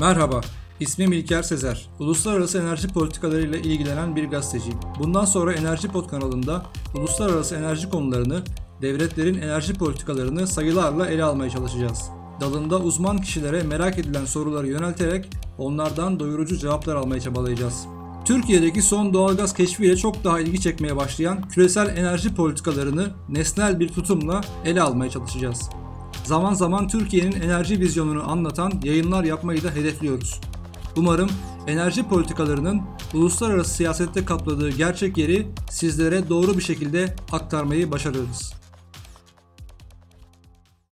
Merhaba, ismim İlker Sezer. Uluslararası enerji politikalarıyla ilgilenen bir gazeteciyim. Bundan sonra Enerji Pod kanalında uluslararası enerji konularını, devletlerin enerji politikalarını sayılarla ele almaya çalışacağız. Dalında uzman kişilere merak edilen soruları yönelterek onlardan doyurucu cevaplar almaya çabalayacağız. Türkiye'deki son doğalgaz keşfiyle çok daha ilgi çekmeye başlayan küresel enerji politikalarını nesnel bir tutumla ele almaya çalışacağız. Zaman zaman Türkiye'nin enerji vizyonunu anlatan yayınlar yapmayı da hedefliyoruz. Umarım enerji politikalarının uluslararası siyasette kapladığı gerçek yeri sizlere doğru bir şekilde aktarmayı başarırız.